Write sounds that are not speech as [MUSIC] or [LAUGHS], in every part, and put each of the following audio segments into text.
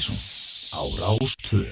Mattísson á Rástvö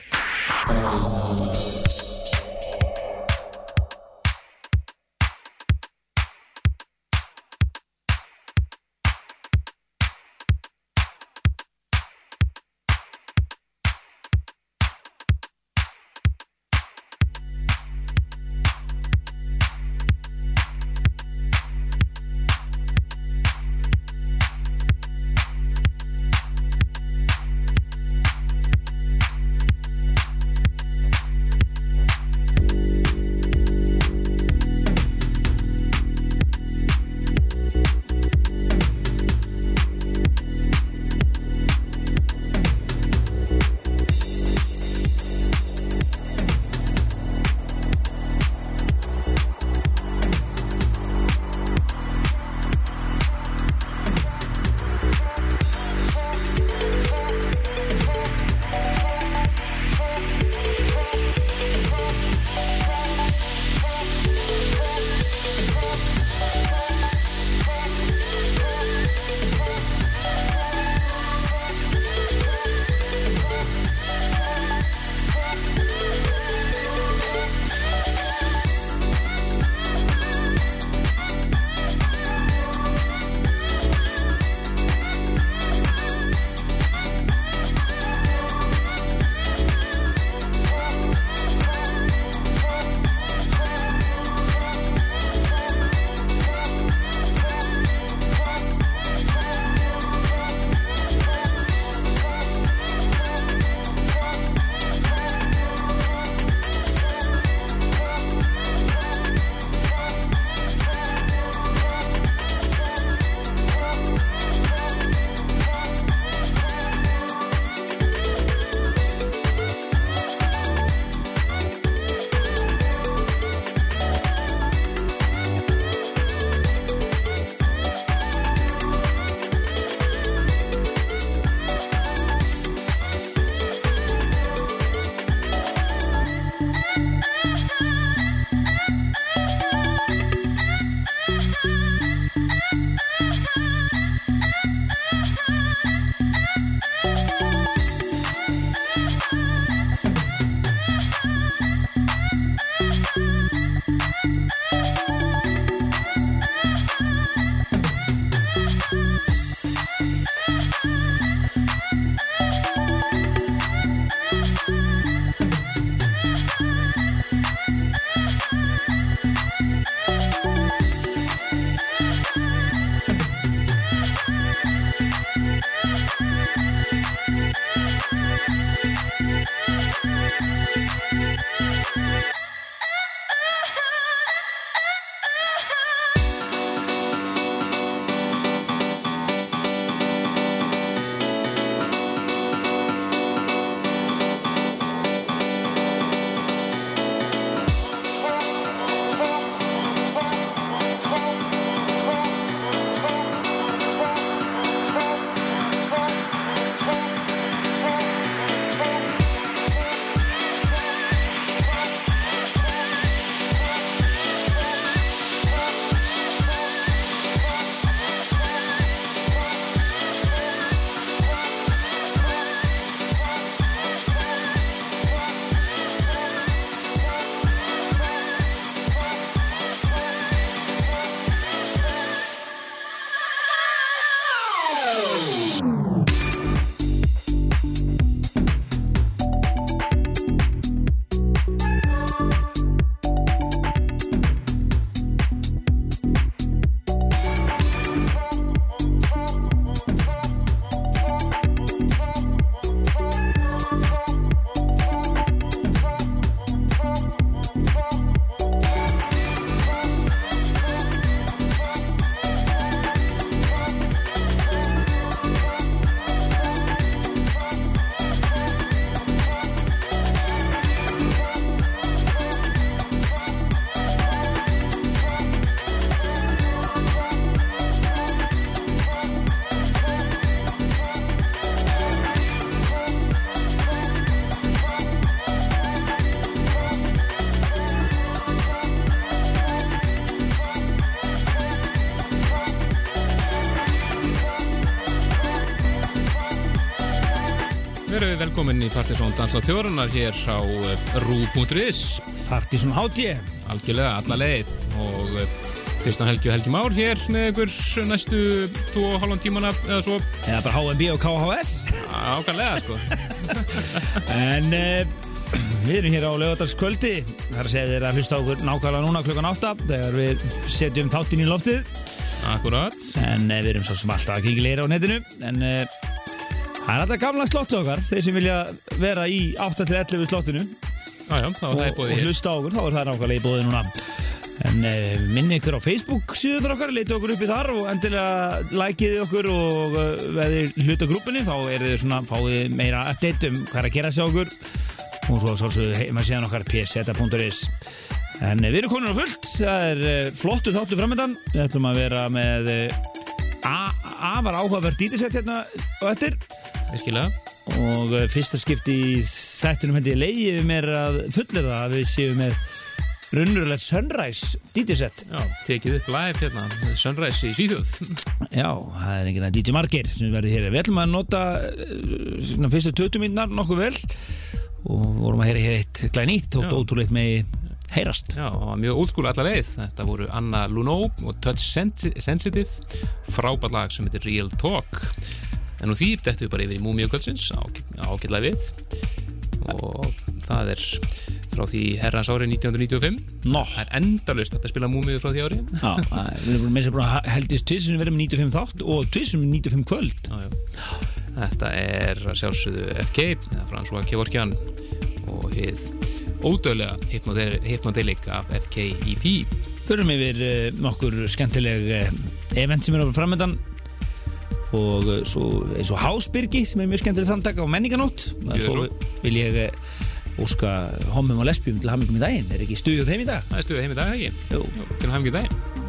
í Partisón Dansa Þjórunar hér á eh, rú.is Partíson Hátti algjörlega alla leið. Og eh, Kristján Helgi og Helgi Már hér með ykkur næstu 2,5 tímana eða svo. Eða bara HMB og KHS ákvæmlega sko. [LAUGHS] En uh, við erum hér á lögadagskvöldi það er að segja þér að hlusta okkur nákvæmlega núna klukkan 8 þegar við setjum þáttinn í loftið. Akkurat. En uh, við erum svo sem alltaf að kíkja leira á netinu. En uh, það er alltaf gamla slottu okkar þeir sem vilja vera í 8-11 slottinu. Jájá, þá og, og hlusta okkur þá er það nákvæmlega í bóði núna. En uh, minni ykkur á Facebook síðan okkar, leiti okkur upp í þar og endilega likeið okkur og uh, veðið hluta grúpunni þá er þið svona, fáið meira update um hvað er að gera sér okkur. Og svo svolítið heima síðan okkar pseta.is en uh, við erum komin á fullt. Það er uh, flottu þáttu framöndan við ætlum að vera með afar áhugaverð dítisett hérna og eftir Virkilega. Og uh, fyrsta skipti í þættinum hendi leiði mér að fullir það að við séum með runnurlegt Sunrise DJ-set Já, tekið upp live hérna Sunrise í Svíþjóð. Já, það er að DJ Margir sem verður hér. Við ætlum að nota uh, svona fyrstu 20 mínunar nokkuð vel og vorum að heyra hér eitt glænýtt og ótrúleitt með heyrast. Já, það var mjög oldskúl alla leið. Þetta voru Anna Luno og Touch Sensi- Sensitive. Frábært lag sem heitir Real Talk en nú því dettum við bara yfir í Múmiu kvöldsins ágætlega við. Og það er frá því herrans árið 1995 Nó, Það er endalust að spila Múmiu frá því ári. Já, er- við erum þess að bara heldist erum með 95 þátt og við 95 kvöld. Já, já. Þetta er sjálfsögðu FK François Kevorkian og hið ódöðlega hypnodelic af FK EP Förum yfir uh, nokkur skemmtileg uh, event sem eru framöndan og uh, svo eins og Hásbyrgi sem er mjög skemmtileg framtaka og menninganótt Gjörðu svo vil ég uh, óska homum og lesbjum til hamingum í daginn er ekki stuðið þeim í dag? Það er stuðið heim í dag, ekki? Jú. Jú, til hann ekki daginn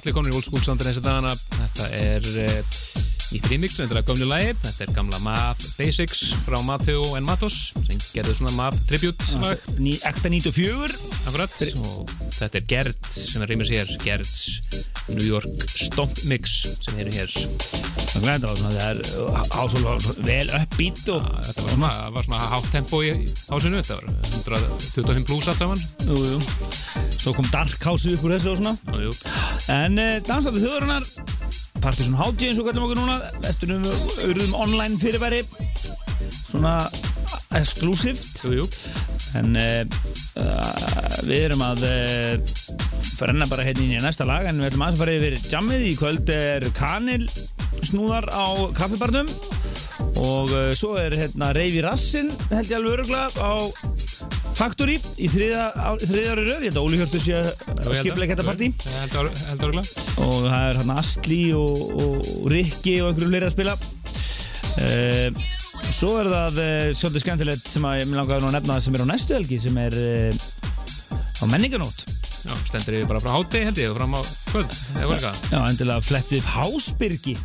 allir komin í dagana. Þetta er uh, nýtt remix, þetta er að gömlu lagi. Þetta er gamla Map Basics frá Matteo en Matos sem gerði svona Map Tribute Ekta 94 Akkurat. Og þetta er Gerd sem er remix hér. Gerds New York Stomp Mix sem eru hér. Svona, það er ásvöld vel uppbít og Þetta var svona, var svona hátt tempo í hásinu. Þetta var 125 plus allt saman. jú, jú. Svo kom Dark House upp úr þessu og svona. Jú, En uh, dansandi þjóðurinnar Partiðsson Hátti eins og kallum okkur núna eftir um auðvum online fyrirbæri svona exclusivt en uh, uh, við erum að frenna bara hérna inn í næsta lag en við ætlum aðeins að fara yfir jammið. Í kvöld er kanil snúðar á kaffibarnum og uh, svo er hérna Reyfi Rassin held ég alveg öruglega á Factory í þriða, þriða ári röð, ég held að Óli Hjörtur sé að skipleika þetta partí. og það er hérna Astli og, og Rikki og einhverju fleiri að spila. Uh, svo er það uh, svolítið skemmtilegt sem að ég langaði nú að nefna sem er á næstu helgi sem er uh, á menninganót Já, stendur yfir bara frá háti held ég og fram á kvöld. Er já, endilega flett við Hásbyrgi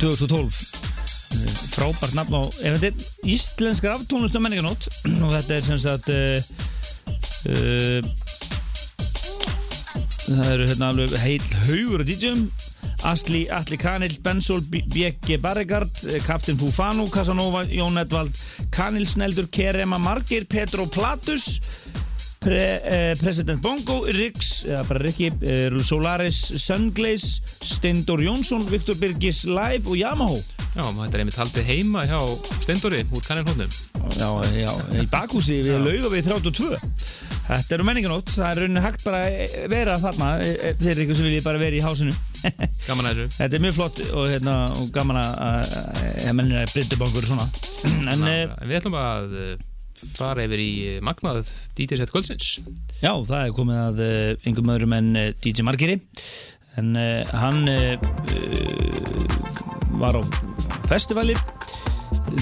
2012 Eh, frábært nafn á íslenskar aftónlust á menninganót [CLEARS THROAT] og þetta er sem sagt uh, uh, það eru hérna alveg heil haugur á DJ-um Asli, Atli Kanil, Bensol, B.G. Barregard, Captain Fufano, Casanova, Jón Edvald, Kanil Sneldur, Kerema Margir, Petro Platus, Pre, eh, President Bongo, Rix, eða bara Rikki, eh, Solaris, Sunglaze, Steindor Jónsson, Viktor Birgis Live og Yamaha. Já, þetta er einmitt haldið heima hjá Steindóri úr kannilhóndum. Já, já, í bakhúsi við lauga við 32. Þetta eru menninganótt, það er rauninni hægt bara að vera þarna eh, þeir ykkur sem vilji bara vera í hásinu. [LAUGHS] Gaman að þessu. Þetta er mjög flott og, hérna, og gaman að að- að mennina breytta bankur svona. [CLEARS THROAT] En, eh, En við ætlum að fara yfir í eh, magnað DJ-set kvöldsins. Já, það er komið að uh, engum öðrum en uh, DJ Margeri en uh, hann uh, var á festivali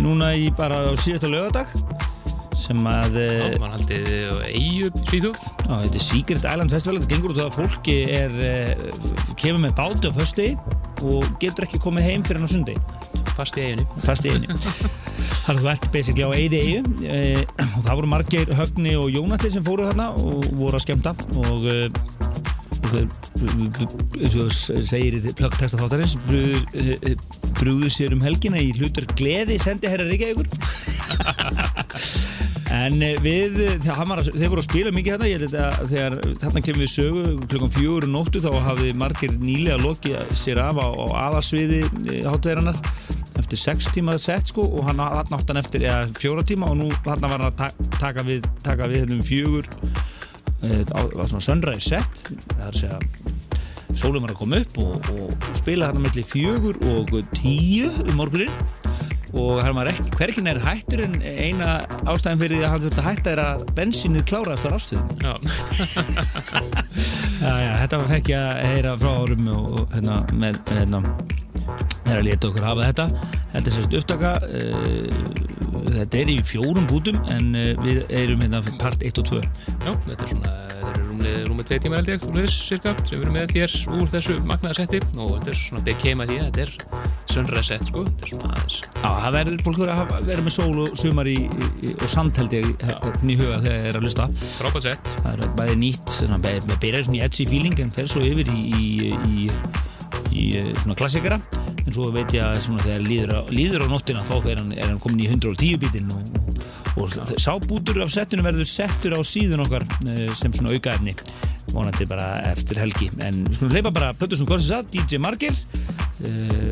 núna í bara á síðasta lögadag sem að Já, mann haldið eigu Svíþjóð. Á, þetta er Secret Island Festival. Þetta gengur út af að fólki er uh, kemur með báti á fösti og getur ekki komið heim fyrir hann á sundi fast í eiginu fast í einu þannig að þú ert basically á eyði eigu e, og það voru margir Högni og Jónatli sem fóru þarna og voru að skemmta. Og, e, þau eins og segir í plöggteksta þáttarins brúður, e, brúður sér um helgina í hlutur gleði sendi herra Reykjavíkur [LAUGHS] en e, við þeir voru að spila mikið þetta ég held að þegar þarna kemur við sögu klukkan fjögur um nóttu þá hafði margir nýlega lokið sér af á, á aðarsviði hátæðirannar eftir 6 tíma sett sko og hann átt hann eftir eða, fjóra tíma og nú hann var hann að ta taka við, taka við hérna um fjögur það var svona sunrise set það er að segja sólum var að koma upp og, og, og spila hann melli fjögur og tíu um morgunin og hann var hverkin er hættur en eina ástæðin fyrir því að hann þurfti að hætta er að bensinnið kláraðast á rafstöðum Já, [LAUGHS] Já, já, þetta var fekk ég að heyra frá árum og, og hérna, með, með hérna, þeirra leta okkur hafa þetta. Þetta er sérst upptaka uh, þetta er í fjórum bútum en uh, við erum hérna part 1 og 2 já, þetta er svona þetta eru rúmlega, rúmlega tvei tíma held ég leðis, cirka, sem við erum með þér úr þessu magnaða setti. Og þetta er svona big keima því að þetta er sunrise set sko, þetta er svona aðeins. Já, það verður fólk verið að vera með sól og sumar í, í, og sand held ég í huga þegar það er að lusta frábært set það er bæði nýtt, með byrjar svona í edgy feeling en fer svo yfir í, í, í, eh, svona klassikara en svo veit ég að svona, þegar líður á, líður á nóttina þá er hann, er hann komin í 110 bítinn og, og, sábútur af settinu verður settur á síðun okkar eh, sem svona aukaefni vonandi bara eftir helgi. En við skulum hleypa bara plötur sem Korsins DJ Margir uh,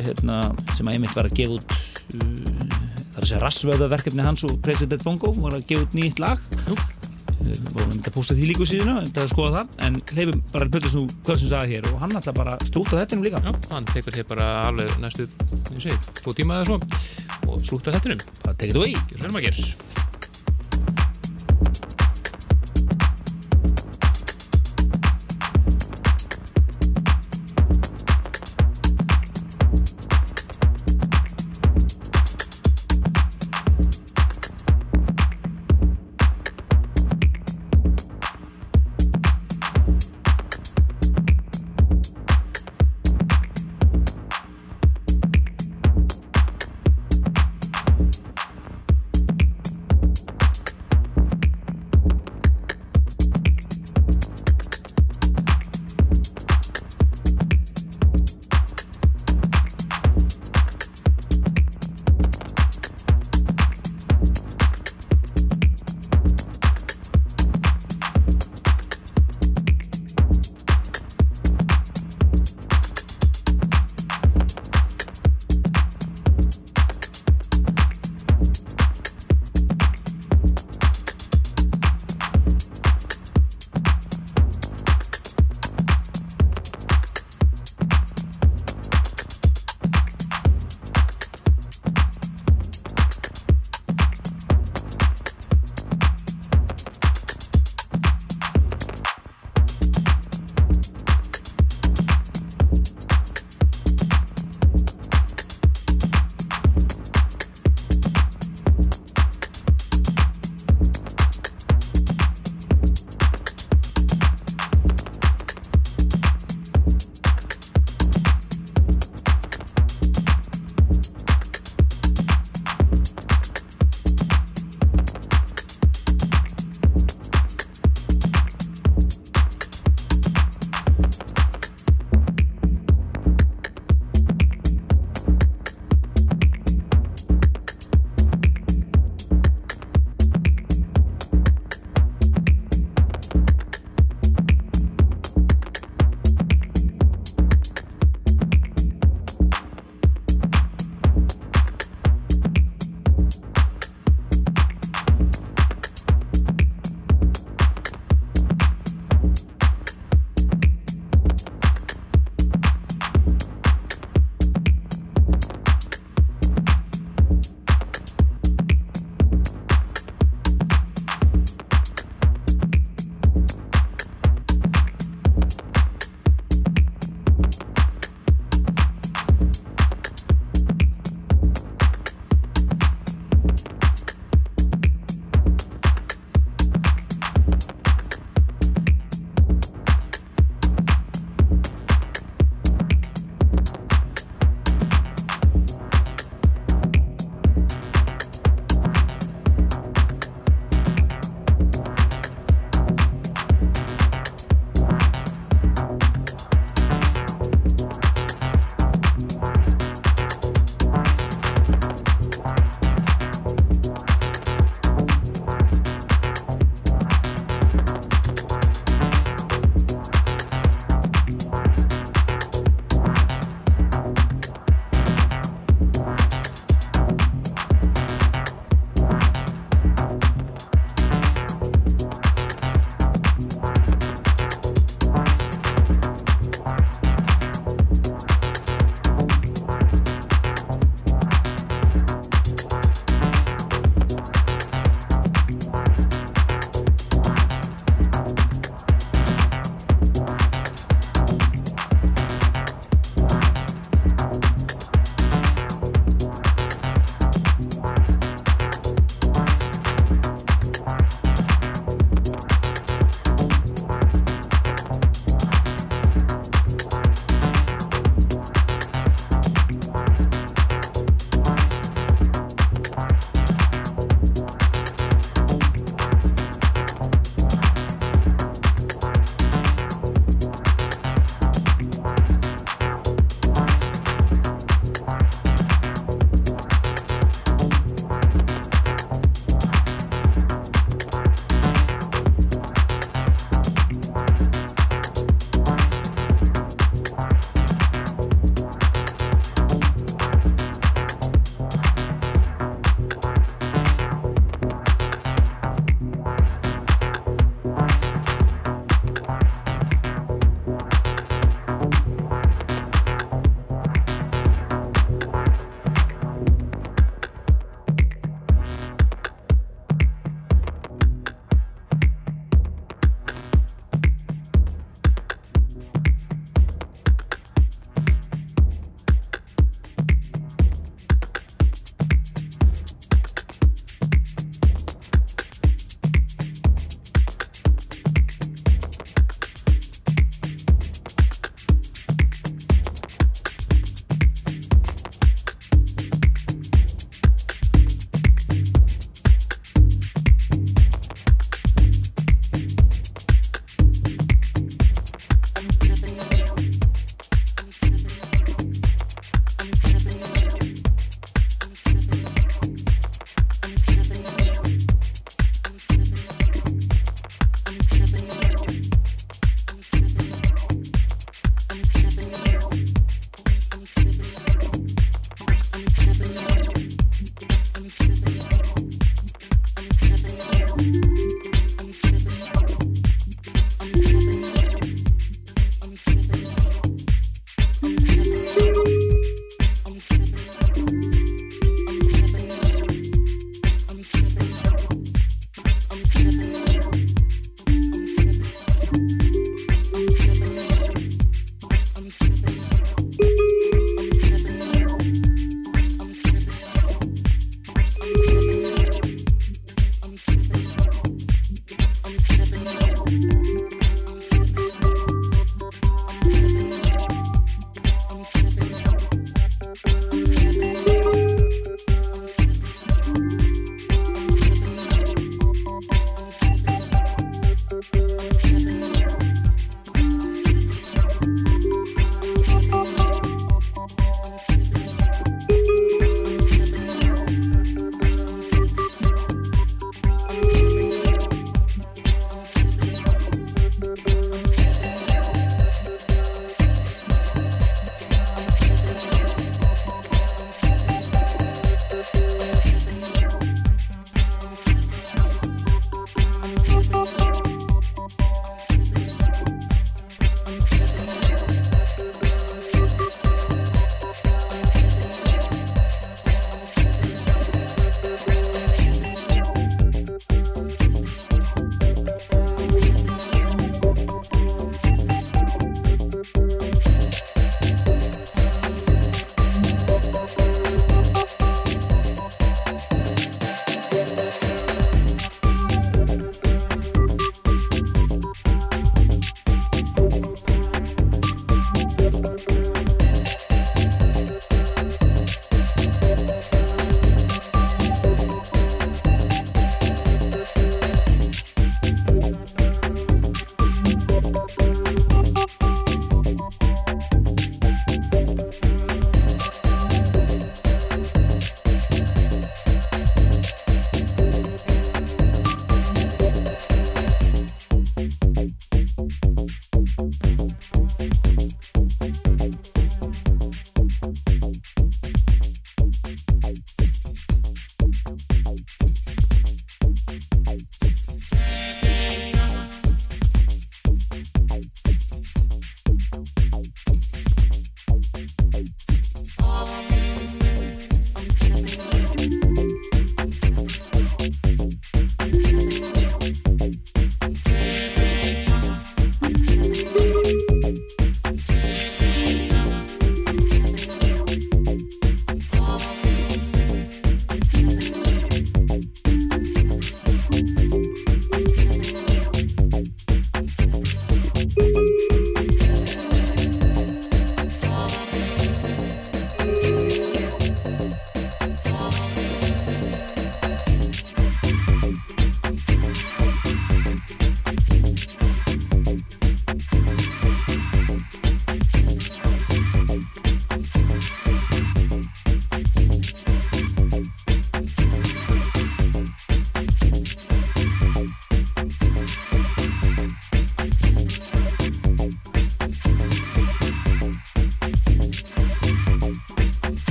hérna, sem að einmitt var að gefa út uh, það er að segja rassvöða verkefni hans og President Bongo var að gefa út nýtt lag. Jú. Vorum að posta því líka á síðuna þetta að skoða það, en hleyfum bara plötur sem Korsins að hér og hann ætla bara að slúta þetta líka. Já, hann tekur hér bara alveg næstu, ég segi, tvo tíma eða svo og slúta þettinum. bara take it away. Gjör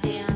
Yeah.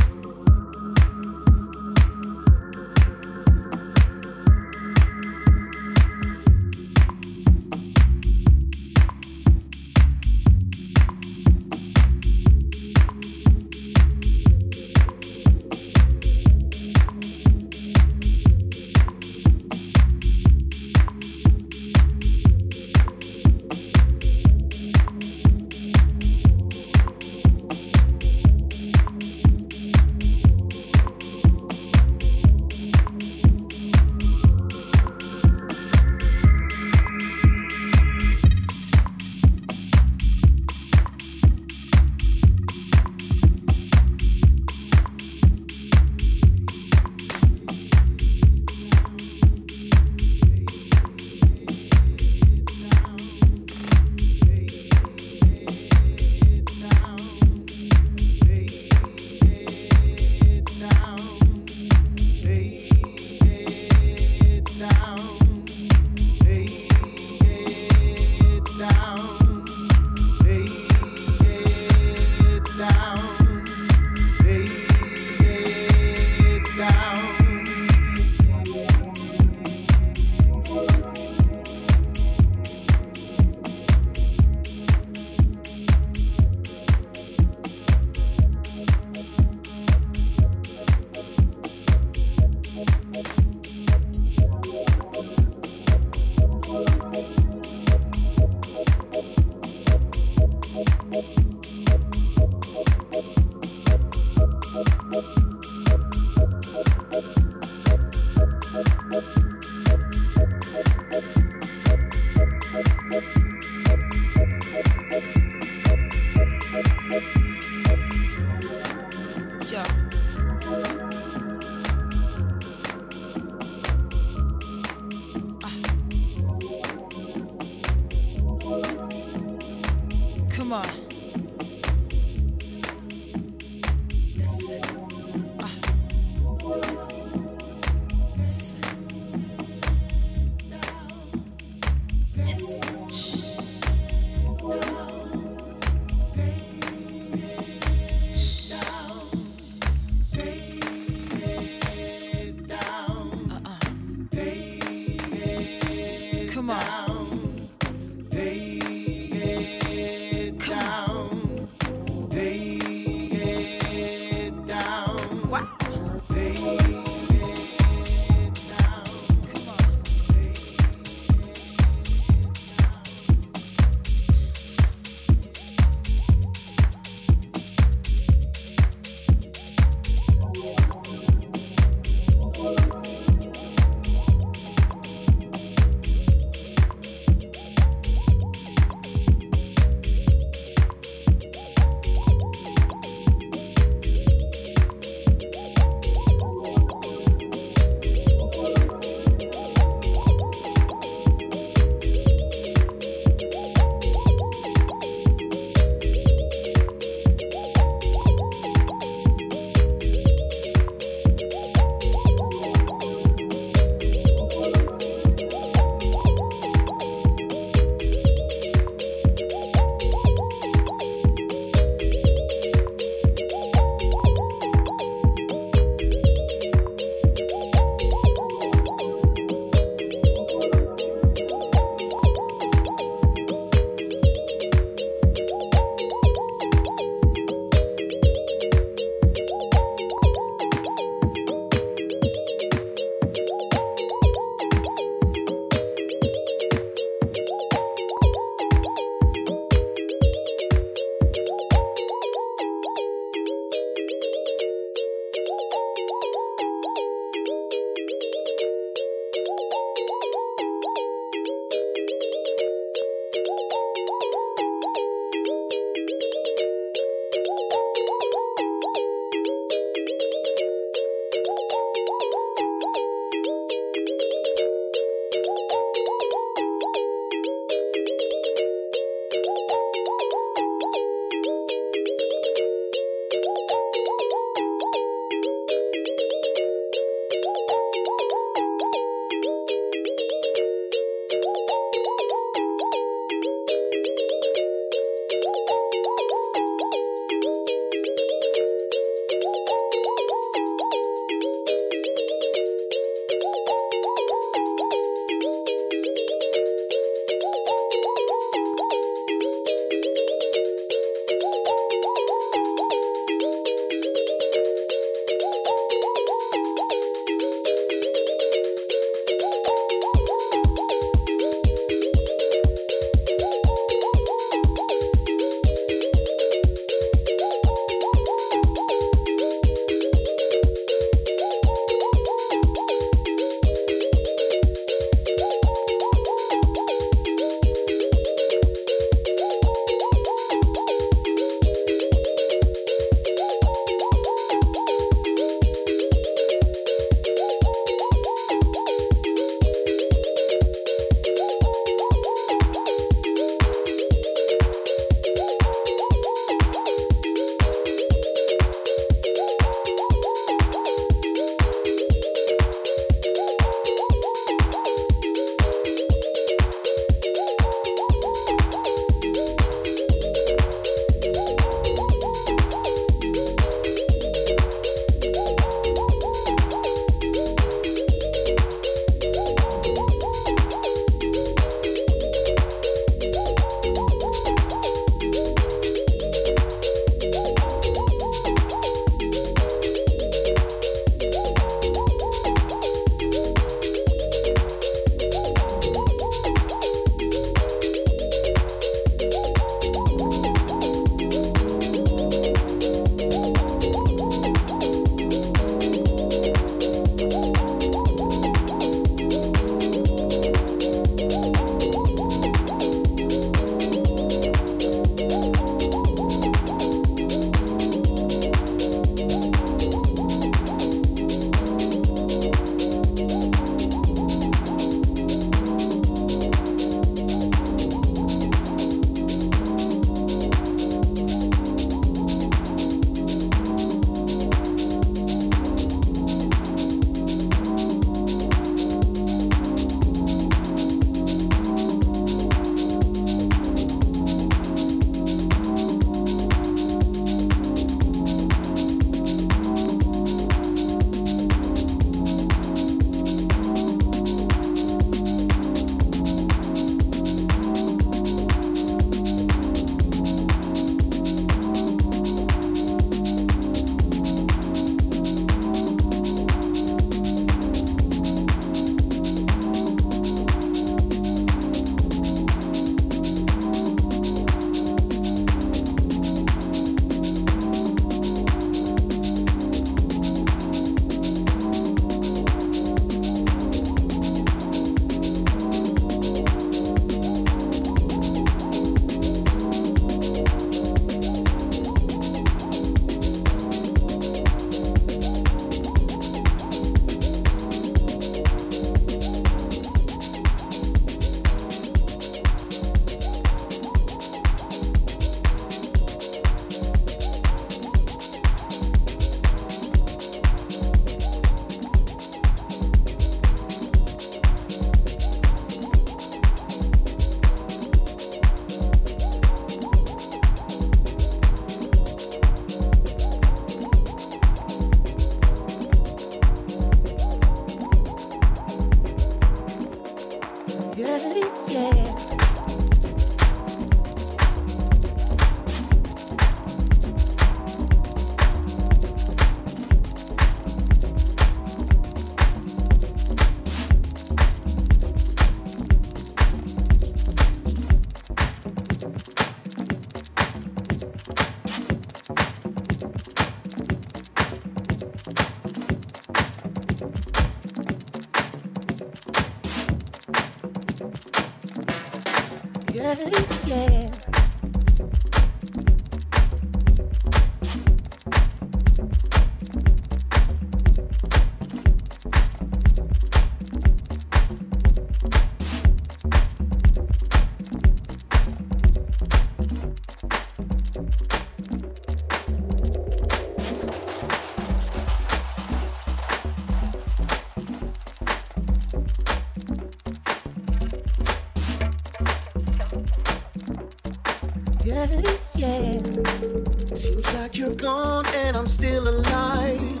you're gone and I'm still alive.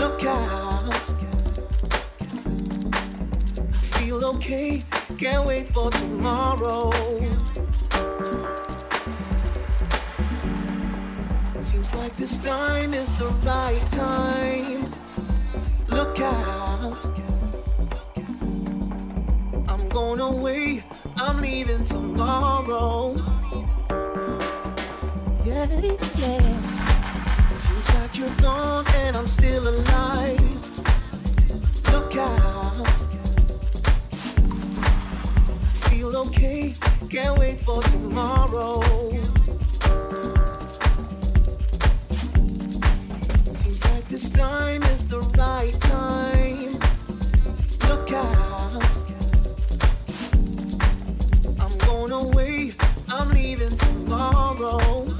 Look out. I feel okay, can't wait for tomorrow. Seems like this time is the right time. Look out. I'm going away, I'm leaving tomorrow. Seems like you're gone and I'm still alive. Look out. Feel okay, can't wait for tomorrow. Seems like this time is the right time. Look out. I'm going away. I'm leaving tomorrow.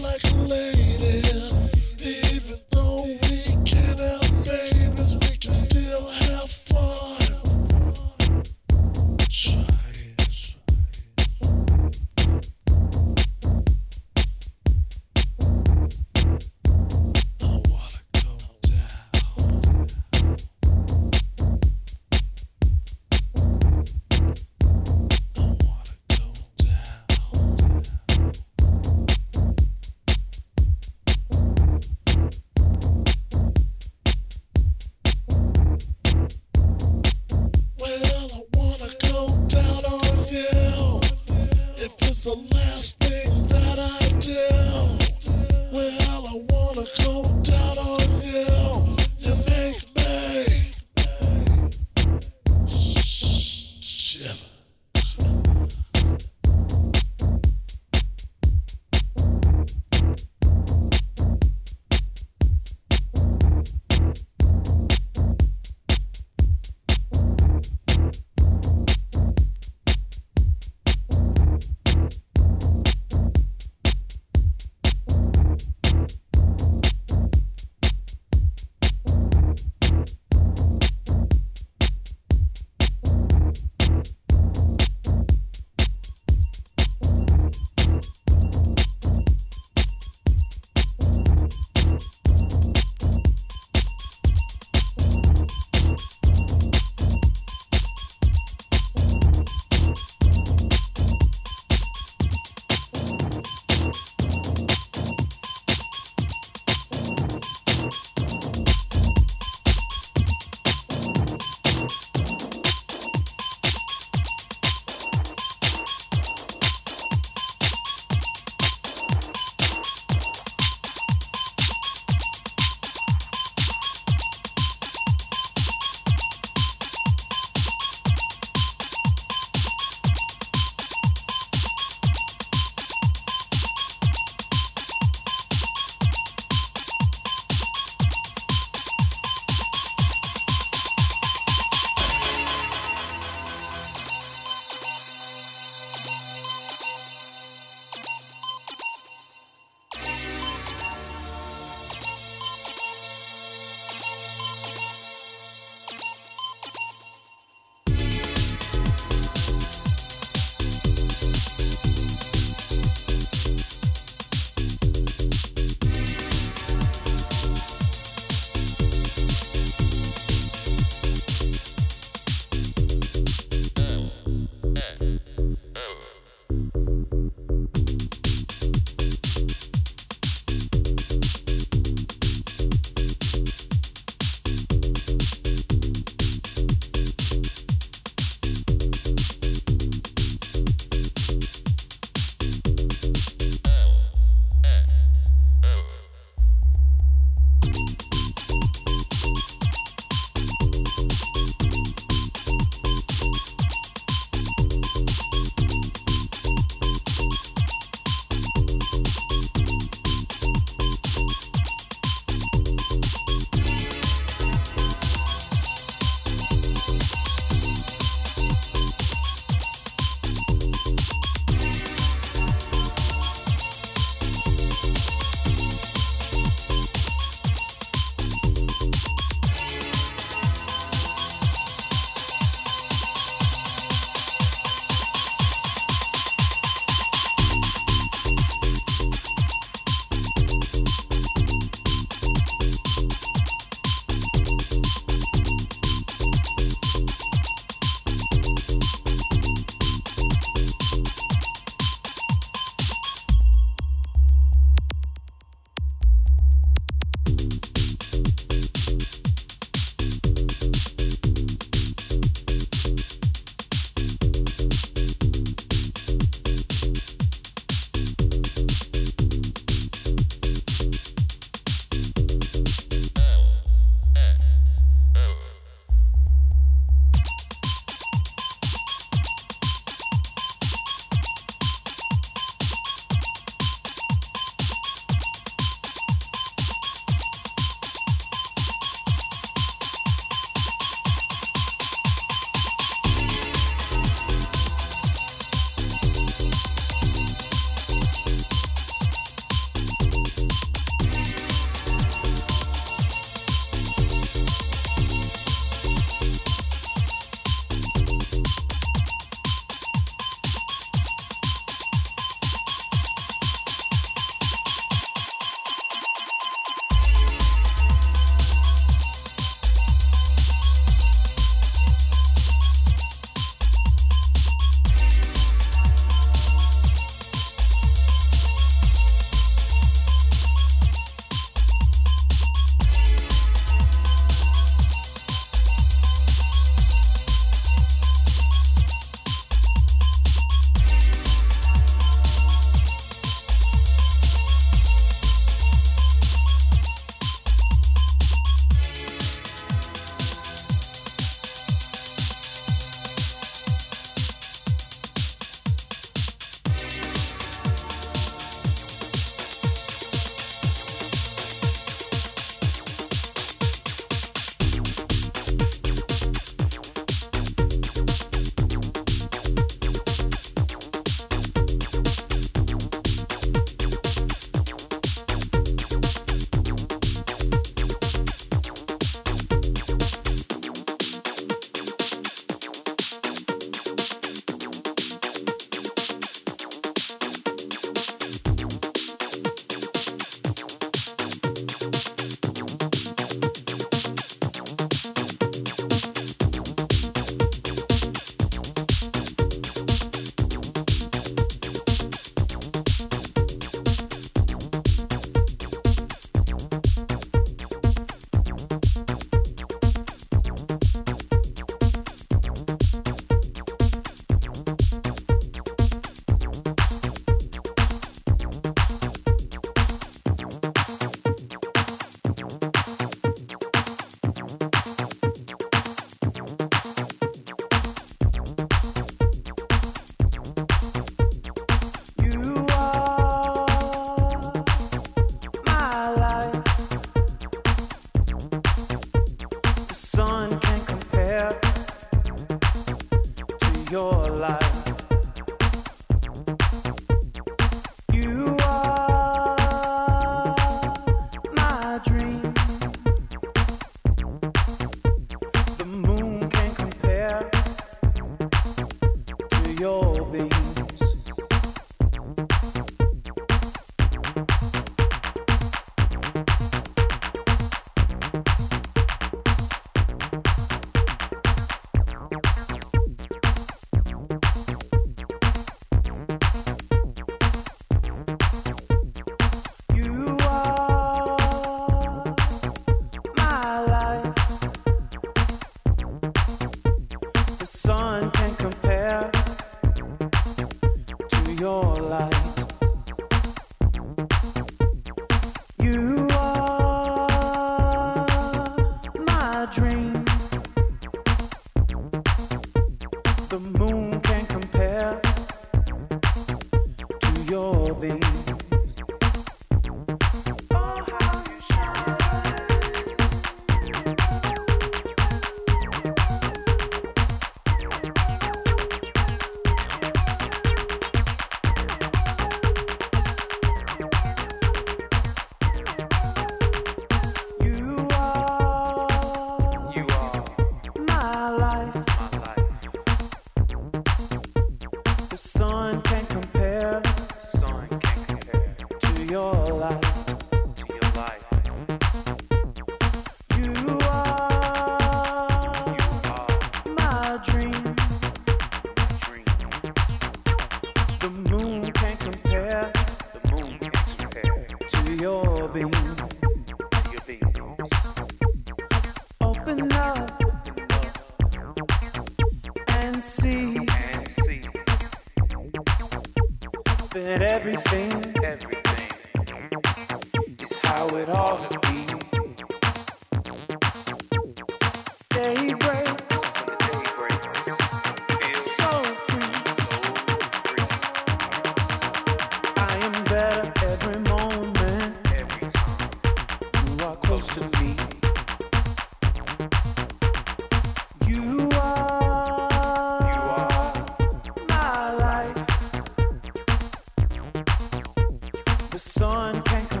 Sun can compare,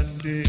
and